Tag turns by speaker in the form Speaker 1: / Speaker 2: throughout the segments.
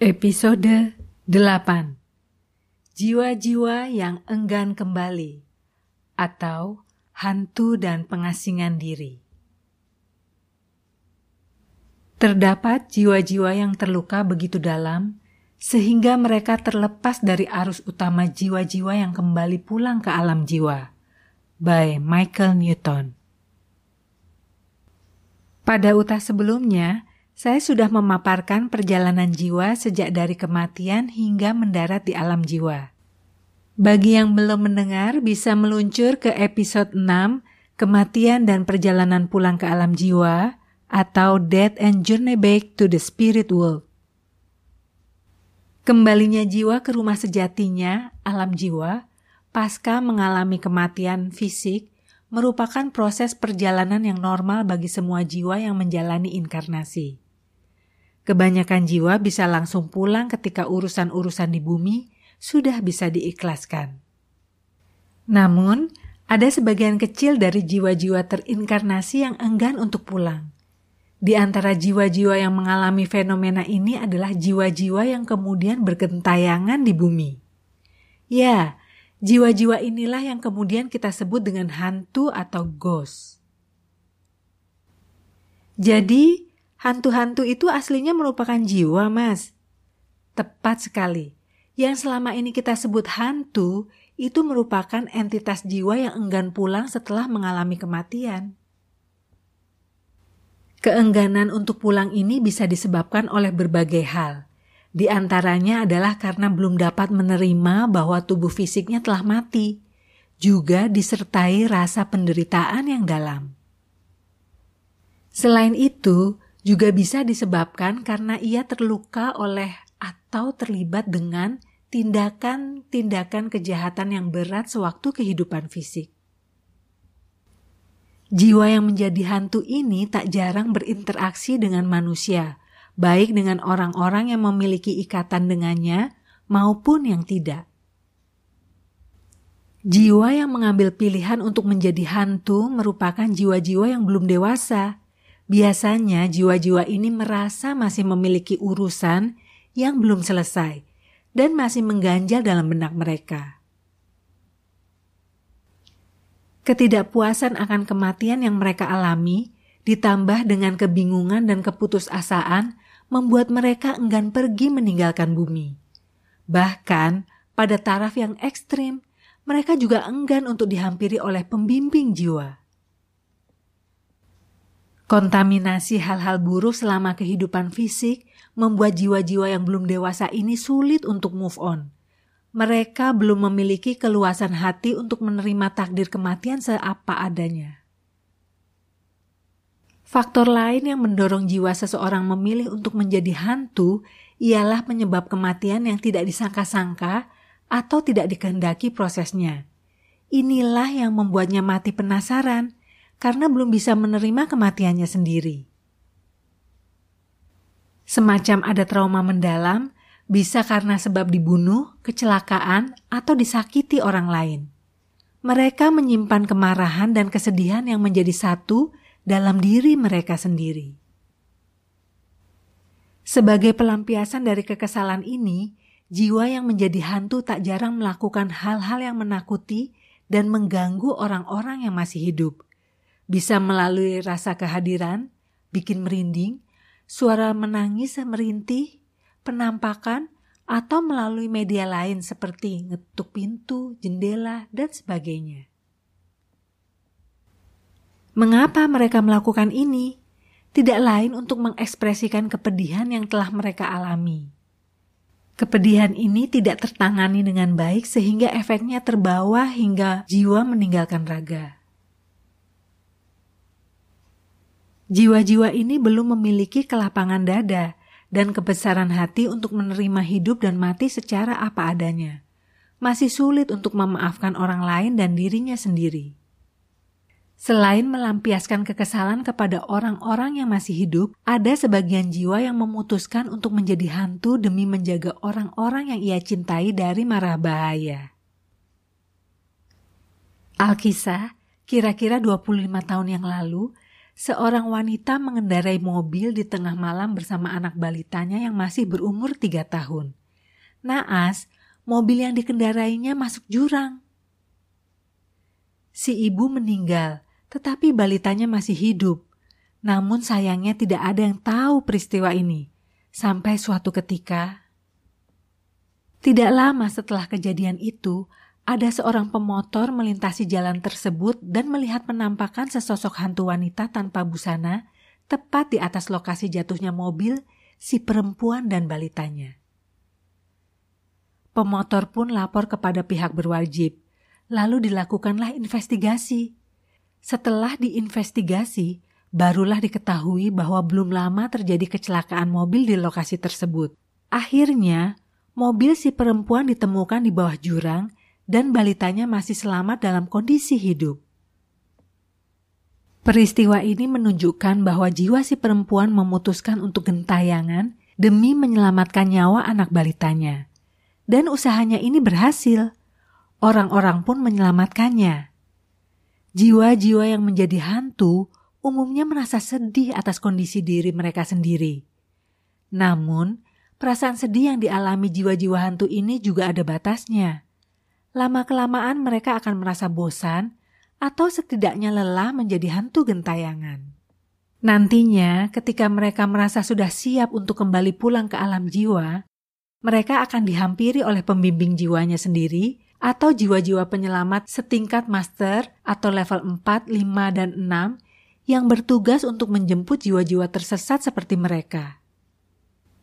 Speaker 1: Episode 8 Jiwa-jiwa yang enggan kembali atau hantu dan pengasingan diri. Terdapat jiwa-jiwa yang terluka begitu dalam sehingga mereka terlepas dari arus utama jiwa-jiwa yang kembali pulang ke alam jiwa. By Michael Newton. Pada utas sebelumnya, saya sudah memaparkan perjalanan jiwa sejak dari kematian hingga mendarat di alam jiwa. Bagi yang belum mendengar bisa meluncur ke episode 6 Kematian dan Perjalanan Pulang ke Alam Jiwa atau Death and Journey Back to the Spirit World. Kembalinya jiwa ke rumah sejatinya, alam jiwa, pasca mengalami kematian fisik, merupakan proses perjalanan yang normal bagi semua jiwa yang menjalani inkarnasi. Kebanyakan jiwa bisa langsung pulang ketika urusan-urusan di bumi sudah bisa diikhlaskan. Namun, ada sebagian kecil dari jiwa-jiwa terinkarnasi yang enggan untuk pulang. Di antara jiwa-jiwa yang mengalami fenomena ini adalah jiwa-jiwa yang kemudian bergentayangan di bumi. Ya, jiwa-jiwa inilah yang kemudian kita sebut dengan hantu atau ghost. Jadi, Hantu-hantu itu aslinya merupakan jiwa, Mas. Tepat sekali. Yang selama ini kita sebut hantu itu merupakan entitas jiwa yang enggan pulang setelah mengalami kematian. Keengganan untuk pulang ini bisa disebabkan oleh berbagai hal. Di antaranya adalah karena belum dapat menerima bahwa tubuh fisiknya telah mati, juga disertai rasa penderitaan yang dalam. Selain itu, juga bisa disebabkan karena ia terluka oleh atau terlibat dengan tindakan-tindakan kejahatan yang berat sewaktu kehidupan fisik. Jiwa yang menjadi hantu ini tak jarang berinteraksi dengan manusia, baik dengan orang-orang yang memiliki ikatan dengannya maupun yang tidak. Jiwa yang mengambil pilihan untuk menjadi hantu merupakan jiwa-jiwa yang belum dewasa, Biasanya jiwa-jiwa ini merasa masih memiliki urusan yang belum selesai dan masih mengganjal dalam benak mereka. Ketidakpuasan akan kematian yang mereka alami ditambah dengan kebingungan dan keputusasaan membuat mereka enggan pergi meninggalkan bumi. Bahkan pada taraf yang ekstrim, mereka juga enggan untuk dihampiri oleh pembimbing jiwa. Kontaminasi hal-hal buruk selama kehidupan fisik membuat jiwa-jiwa yang belum dewasa ini sulit untuk move on. Mereka belum memiliki keluasan hati untuk menerima takdir kematian seapa adanya. Faktor lain yang mendorong jiwa seseorang memilih untuk menjadi hantu ialah penyebab kematian yang tidak disangka-sangka atau tidak dikehendaki prosesnya. Inilah yang membuatnya mati penasaran karena belum bisa menerima kematiannya sendiri. Semacam ada trauma mendalam, bisa karena sebab dibunuh, kecelakaan, atau disakiti orang lain. Mereka menyimpan kemarahan dan kesedihan yang menjadi satu dalam diri mereka sendiri. Sebagai pelampiasan dari kekesalan ini, jiwa yang menjadi hantu tak jarang melakukan hal-hal yang menakuti dan mengganggu orang-orang yang masih hidup bisa melalui rasa kehadiran, bikin merinding, suara menangis merintih, penampakan, atau melalui media lain seperti ngetuk pintu, jendela, dan sebagainya. Mengapa mereka melakukan ini? Tidak lain untuk mengekspresikan kepedihan yang telah mereka alami. Kepedihan ini tidak tertangani dengan baik sehingga efeknya terbawa hingga jiwa meninggalkan raga. Jiwa-jiwa ini belum memiliki kelapangan dada dan kebesaran hati untuk menerima hidup dan mati secara apa adanya. Masih sulit untuk memaafkan orang lain dan dirinya sendiri. Selain melampiaskan kekesalan kepada orang-orang yang masih hidup, ada sebagian jiwa yang memutuskan untuk menjadi hantu demi menjaga orang-orang yang ia cintai dari marah bahaya. Alkisah, kira-kira 25 tahun yang lalu, seorang wanita mengendarai mobil di tengah malam bersama anak balitanya yang masih berumur tiga tahun. Naas, mobil yang dikendarainya masuk jurang. Si ibu meninggal, tetapi balitanya masih hidup. Namun sayangnya tidak ada yang tahu peristiwa ini. Sampai suatu ketika, tidak lama setelah kejadian itu, ada seorang pemotor melintasi jalan tersebut dan melihat penampakan sesosok hantu wanita tanpa busana tepat di atas lokasi jatuhnya mobil si perempuan dan balitanya. Pemotor pun lapor kepada pihak berwajib, lalu dilakukanlah investigasi. Setelah diinvestigasi, barulah diketahui bahwa belum lama terjadi kecelakaan mobil di lokasi tersebut. Akhirnya, mobil si perempuan ditemukan di bawah jurang dan balitanya masih selamat dalam kondisi hidup. Peristiwa ini menunjukkan bahwa jiwa si perempuan memutuskan untuk gentayangan demi menyelamatkan nyawa anak balitanya. Dan usahanya ini berhasil. Orang-orang pun menyelamatkannya. Jiwa-jiwa yang menjadi hantu umumnya merasa sedih atas kondisi diri mereka sendiri. Namun, perasaan sedih yang dialami jiwa-jiwa hantu ini juga ada batasnya lama-kelamaan mereka akan merasa bosan atau setidaknya lelah menjadi hantu gentayangan. Nantinya, ketika mereka merasa sudah siap untuk kembali pulang ke alam jiwa, mereka akan dihampiri oleh pembimbing jiwanya sendiri atau jiwa-jiwa penyelamat setingkat master atau level 4, 5, dan 6 yang bertugas untuk menjemput jiwa-jiwa tersesat seperti mereka.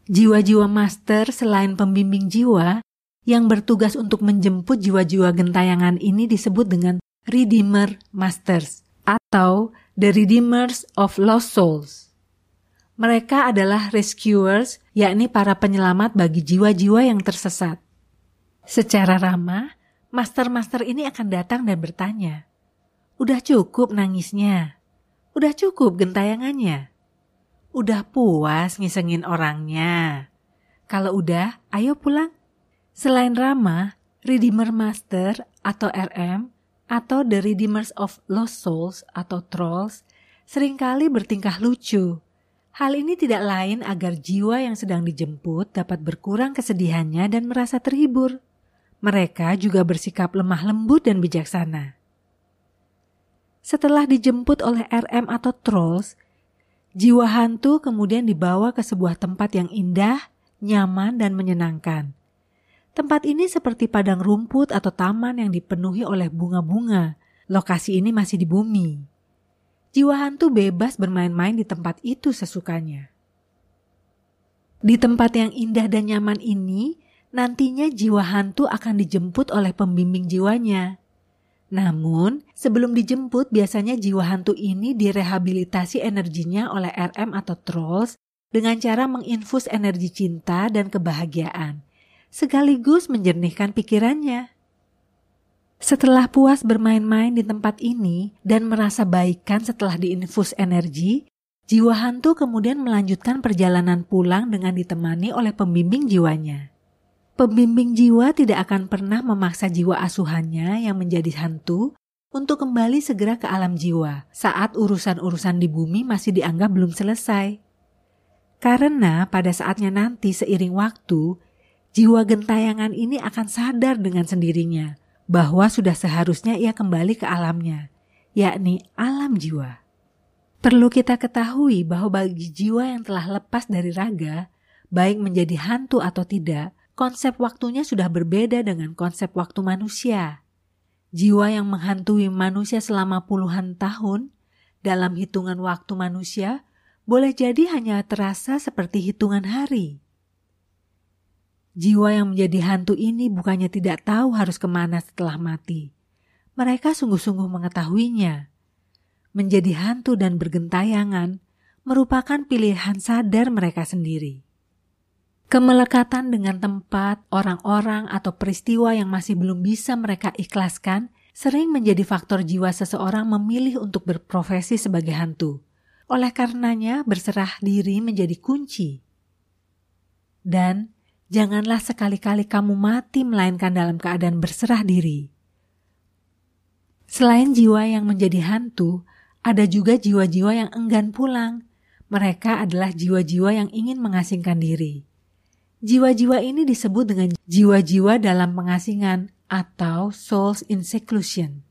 Speaker 1: Jiwa-jiwa master selain pembimbing jiwa yang bertugas untuk menjemput jiwa-jiwa gentayangan ini disebut dengan Redeemer Masters atau The Redeemers of Lost Souls. Mereka adalah rescuers, yakni para penyelamat bagi jiwa-jiwa yang tersesat. Secara ramah, master-master ini akan datang dan bertanya, Udah cukup nangisnya? Udah cukup gentayangannya? Udah puas ngisengin orangnya? Kalau udah, ayo pulang. Selain Rama, Redeemer Master atau RM atau The Redeemers of Lost Souls atau Trolls sering kali bertingkah lucu. Hal ini tidak lain agar jiwa yang sedang dijemput dapat berkurang kesedihannya dan merasa terhibur. Mereka juga bersikap lemah lembut dan bijaksana. Setelah dijemput oleh RM atau Trolls, jiwa hantu kemudian dibawa ke sebuah tempat yang indah, nyaman, dan menyenangkan. Tempat ini seperti padang rumput atau taman yang dipenuhi oleh bunga-bunga. Lokasi ini masih di bumi. Jiwa hantu bebas bermain-main di tempat itu sesukanya. Di tempat yang indah dan nyaman ini, nantinya jiwa hantu akan dijemput oleh pembimbing jiwanya. Namun, sebelum dijemput, biasanya jiwa hantu ini direhabilitasi energinya oleh RM atau trolls dengan cara menginfus energi cinta dan kebahagiaan sekaligus menjernihkan pikirannya. Setelah puas bermain-main di tempat ini dan merasa baikan setelah diinfus energi, jiwa hantu kemudian melanjutkan perjalanan pulang dengan ditemani oleh pembimbing jiwanya. Pembimbing jiwa tidak akan pernah memaksa jiwa asuhannya yang menjadi hantu untuk kembali segera ke alam jiwa saat urusan-urusan di bumi masih dianggap belum selesai. Karena pada saatnya nanti seiring waktu, jiwa gentayangan ini akan sadar dengan sendirinya bahwa sudah seharusnya ia kembali ke alamnya, yakni alam jiwa. Perlu kita ketahui bahwa bagi jiwa yang telah lepas dari raga, baik menjadi hantu atau tidak, konsep waktunya sudah berbeda dengan konsep waktu manusia. Jiwa yang menghantui manusia selama puluhan tahun dalam hitungan waktu manusia boleh jadi hanya terasa seperti hitungan hari. Jiwa yang menjadi hantu ini bukannya tidak tahu harus ke mana setelah mati. Mereka sungguh-sungguh mengetahuinya. Menjadi hantu dan bergentayangan merupakan pilihan sadar mereka sendiri. Kemelekatan dengan tempat, orang-orang, atau peristiwa yang masih belum bisa mereka ikhlaskan sering menjadi faktor jiwa seseorang memilih untuk berprofesi sebagai hantu. Oleh karenanya, berserah diri menjadi kunci. Dan Janganlah sekali-kali kamu mati melainkan dalam keadaan berserah diri. Selain jiwa yang menjadi hantu, Ada juga jiwa-jiwa yang enggan pulang. Mereka adalah jiwa-jiwa yang ingin mengasingkan diri. Jiwa-jiwa ini disebut dengan jiwa-jiwa dalam pengasingan atau souls in seclusion.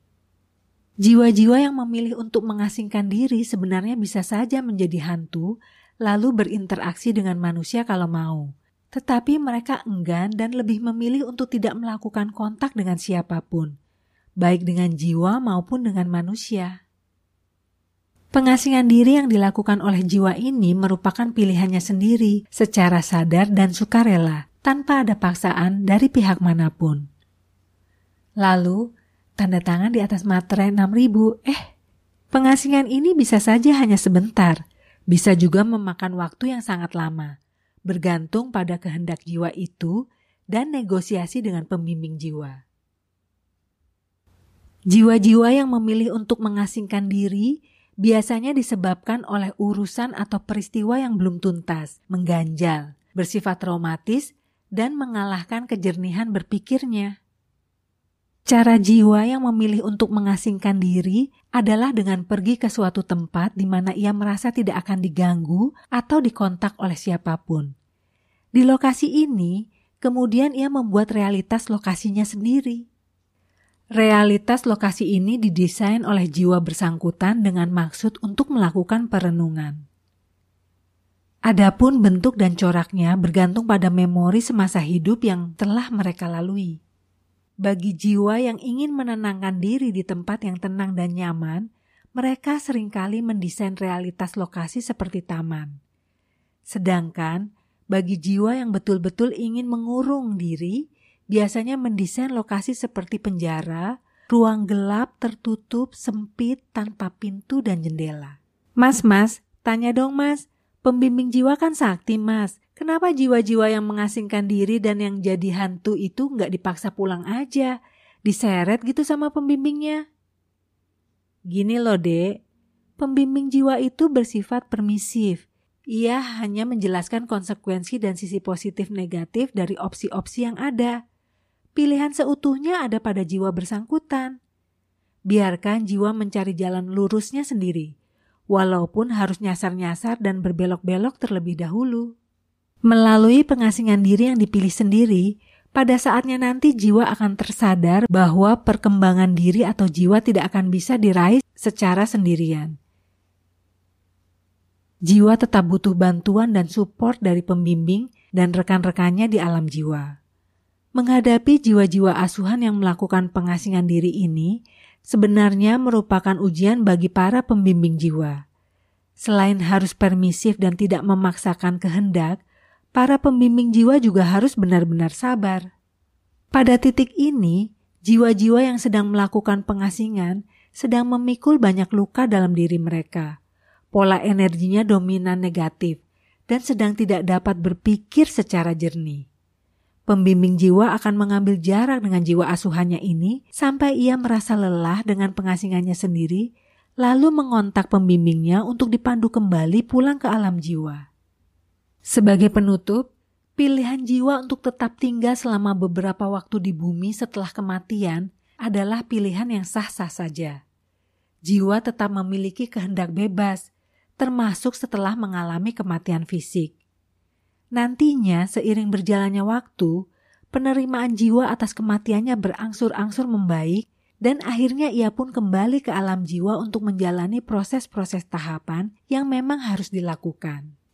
Speaker 1: Jiwa-jiwa yang memilih untuk mengasingkan diri sebenarnya bisa saja menjadi hantu, lalu berinteraksi dengan manusia kalau mau. Tetapi mereka enggan dan lebih memilih untuk tidak melakukan kontak dengan siapa pun, baik dengan jiwa maupun dengan manusia. Pengasingan diri yang dilakukan oleh jiwa ini merupakan pilihannya sendiri, secara sadar dan sukarela, tanpa ada paksaan dari pihak mana pun. Lalu, tanda tangan di atas materai 6000. Eh, pengasingan ini bisa saja hanya sebentar, bisa juga memakan waktu yang sangat lama, bergantung pada kehendak jiwa itu dan negosiasi dengan pembimbing jiwa. Jiwa-jiwa yang memilih untuk mengasingkan diri biasanya disebabkan oleh urusan atau peristiwa yang belum tuntas, mengganjal, bersifat traumatis, dan mengalahkan kejernihan berpikirnya. Cara jiwa yang memilih untuk mengasingkan diri adalah dengan pergi ke suatu tempat di mana ia merasa tidak akan diganggu atau dikontak oleh siapa pun. Di lokasi ini, kemudian ia membuat realitas lokasinya sendiri. Realitas lokasi ini didesain oleh jiwa bersangkutan dengan maksud untuk melakukan perenungan. Adapun bentuk dan coraknya bergantung pada memori semasa hidup yang telah mereka lalui. Bagi jiwa yang ingin menenangkan diri di tempat yang tenang dan nyaman, mereka sering kali mendesain realitas lokasi seperti taman. Sedangkan bagi jiwa yang betul-betul ingin mengurung diri, biasanya mendesain lokasi seperti penjara, ruang gelap, tertutup, sempit, tanpa pintu dan jendela. Mas, mas, tanya dong mas, pembimbing jiwa kan sakti mas, Kenapa jiwa-jiwa yang mengasingkan diri dan yang jadi hantu itu nggak dipaksa pulang aja, diseret gitu sama pembimbingnya? Gini loh dek, pembimbing jiwa itu bersifat permisif. Ia hanya menjelaskan konsekuensi dan sisi positif negatif dari opsi-opsi yang ada. Pilihan seutuhnya ada pada jiwa bersangkutan. Biarkan jiwa mencari jalan lurusnya sendiri, walaupun harus nyasar-nyasar dan berbelok-belok terlebih dahulu. Melalui pengasingan diri yang dipilih sendiri, pada saatnya nanti jiwa akan tersadar bahwa perkembangan diri atau jiwa tidak akan bisa diraih secara sendirian. Jiwa tetap butuh bantuan dan support dari pembimbing dan rekan-rekannya di alam jiwa. Menghadapi jiwa-jiwa asuhan yang melakukan pengasingan diri ini sebenarnya merupakan ujian bagi para pembimbing jiwa. Selain harus permisif dan tidak memaksakan kehendak, para pembimbing jiwa juga harus benar-benar sabar. Pada titik ini, jiwa-jiwa yang sedang melakukan pengasingan sedang memikul banyak luka dalam diri mereka. Pola energinya dominan negatif dan sedang tidak dapat berpikir secara jernih. Pembimbing jiwa akan mengambil jarak dengan jiwa asuhannya ini sampai ia merasa lelah dengan pengasingannya sendiri, lalu mengontak pembimbingnya untuk dipandu kembali pulang ke alam jiwa. Sebagai penutup, pilihan jiwa untuk tetap tinggal selama beberapa waktu di bumi setelah kematian adalah pilihan yang sah-sah saja. Jiwa tetap memiliki kehendak bebas, termasuk setelah mengalami kematian fisik. Nantinya, seiring berjalannya waktu, penerimaan jiwa atas kematiannya berangsur-angsur membaik, dan akhirnya ia pun kembali ke alam jiwa untuk menjalani proses-proses tahapan yang memang harus dilakukan.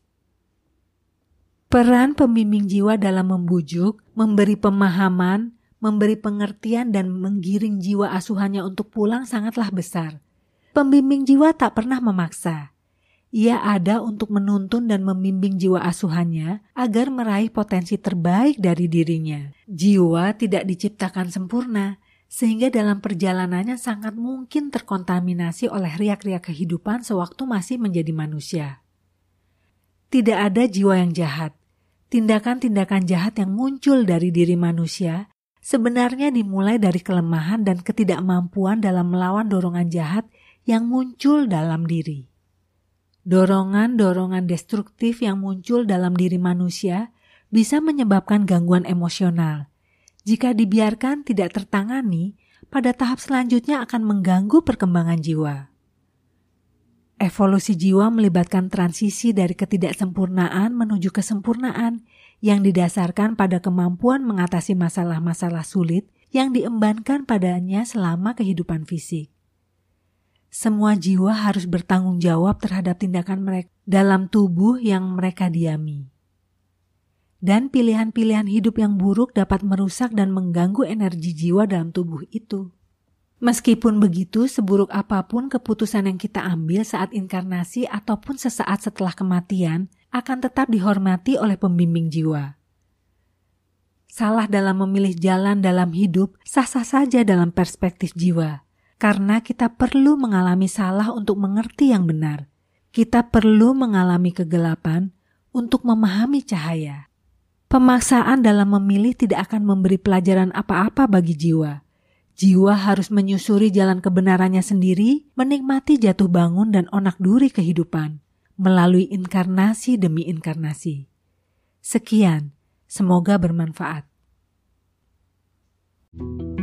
Speaker 1: Peran pembimbing jiwa dalam membujuk, memberi pemahaman, memberi pengertian dan menggiring jiwa asuhannya untuk pulang sangatlah besar. Pembimbing jiwa tak pernah memaksa. Ia ada untuk menuntun dan membimbing jiwa asuhannya agar meraih potensi terbaik dari dirinya. Jiwa tidak diciptakan sempurna, sehingga dalam perjalanannya sangat mungkin terkontaminasi oleh riak-riak kehidupan sewaktu masih menjadi manusia. Tidak ada jiwa yang jahat, tindakan-tindakan jahat yang muncul dari diri manusia sebenarnya dimulai dari kelemahan dan ketidakmampuan dalam melawan dorongan jahat yang muncul dalam diri. Dorongan-dorongan destruktif yang muncul dalam diri manusia bisa menyebabkan gangguan emosional. Jika dibiarkan tidak tertangani, pada tahap selanjutnya akan mengganggu perkembangan jiwa. Evolusi jiwa melibatkan transisi dari ketidaksempurnaan menuju kesempurnaan yang didasarkan pada kemampuan mengatasi masalah-masalah sulit yang diembankan padanya selama kehidupan fisik. Semua jiwa harus bertanggung jawab terhadap tindakan mereka dalam tubuh yang mereka diami. Dan pilihan-pilihan hidup yang buruk dapat merusak dan mengganggu energi jiwa dalam tubuh itu. Meskipun begitu, seburuk apa pun keputusan yang kita ambil saat inkarnasi ataupun sesaat setelah kematian akan tetap dihormati oleh pembimbing jiwa. Salah dalam memilih jalan dalam hidup sah-sah saja dalam perspektif jiwa, karena kita perlu mengalami salah untuk mengerti yang benar. Kita perlu mengalami kegelapan untuk memahami cahaya. Pemaksaan dalam memilih tidak akan memberi pelajaran apa-apa bagi jiwa Jiwa harus menyusuri jalan kebenarannya sendiri, menikmati jatuh bangun dan onak duri kehidupan melalui inkarnasi demi inkarnasi. Sekian, semoga bermanfaat. thank you